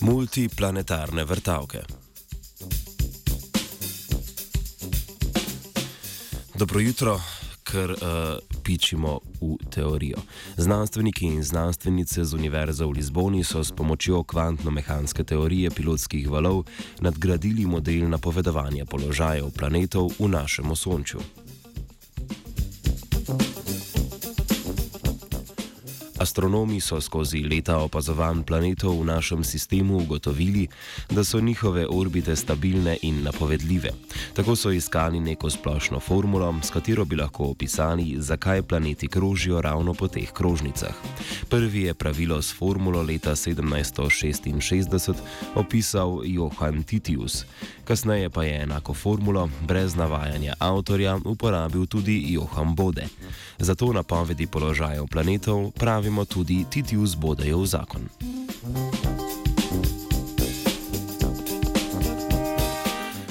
Multiplanetarne vrtavke. Dobro jutro, ker uh, pičimo v teorijo. Znanstveniki in znanstvenice z Univerze v Lizboni so s pomočjo kvantno-mehanske teorije pilotskih valov nadgradili model napovedovanja položajev planetov v našem osončju. Astronomi so skozi leta opazovanj planetov v našem sistemu ugotovili, da so njihove orbite stabilne in napovedljive. Tako so iskali neko splošno formulo, s katero bi lahko opisali, zakaj planeti krožijo ravno po teh krožnicah. Prvi je pravilo s formulo leta 1766 opisal Johann Titius, kasneje pa je enako formulo brez navajanja avtorja uporabil tudi Johann Bode. Zato napovedi položajev planetov pravimo tudi Titius Bodejev zakon.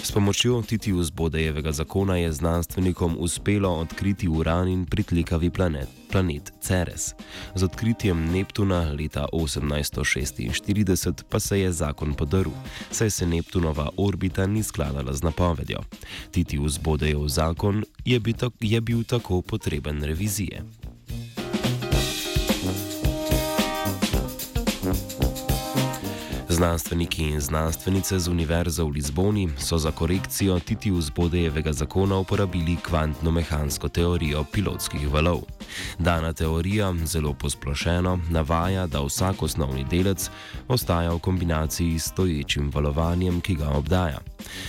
S pomočjo Titius Bodejevega zakona je znanstvenikom uspelo odkriti uran in pritlikavi planet, planet Ceres. Z odkritjem Neptuna leta 1846 pa se je zakon podaril, saj se Neptunova orbita ni skladala z napovedjo. Titius Bodejev zakon je bil tako potreben revizije. Znanstveniki in znanstvenice z Univerze v Lizboni so za korekcijo Titius Bodejevega zakona uporabili kvantno-mehansko teorijo pilotskih valov. Dana teorija, zelo posplošeno, navaja, da vsak osnovni delec ostaja v kombinaciji s stoječim valovanjem, ki ga obdaja.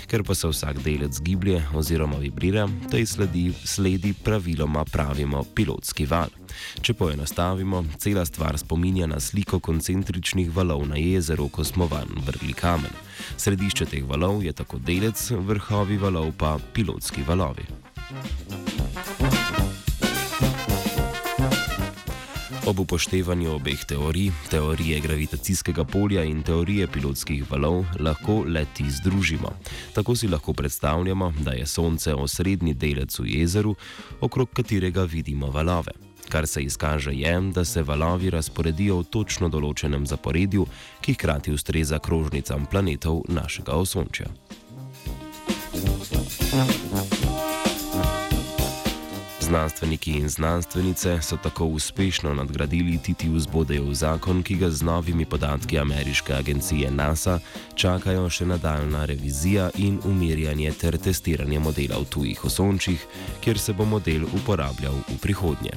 Ker pa se vsak delec giblje oziroma vibrira, tej sledi, sledi praviloma pravimo pilotski val. Če poenostavimo, cela stvar spominja na sliko koncentričnih valov na jezeru, ko smo van vrgli kamen. Središče teh valov je tako delec, vrhovi valov pa pilotski valovi. Ob upoštevanju obeh teorij, teorije gravitacijskega polja in teorije pilotskih valov, lahko leti združimo. Tako si lahko predstavljamo, da je Sonce osrednji delec v jezeru, okrog katerega vidimo valove. Kar se izkaže je, da se valovi razporedijo v točno določenem zaporedju, ki hkrati ustreza krožnicam planetov našega osončja. Znanstveniki in znanstvenice so tako uspešno nadgradili Titius Bodejev zakon, ki ga z novimi podatki ameriške agencije NASA čakajo še nadaljna revizija in umirjanje ter testiranje modela v tujih osončjih, kjer se bo model uporabljal v prihodnje.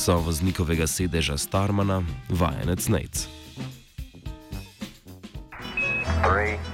so voznikovega sedeža Starmana vajenec Nejc. Three.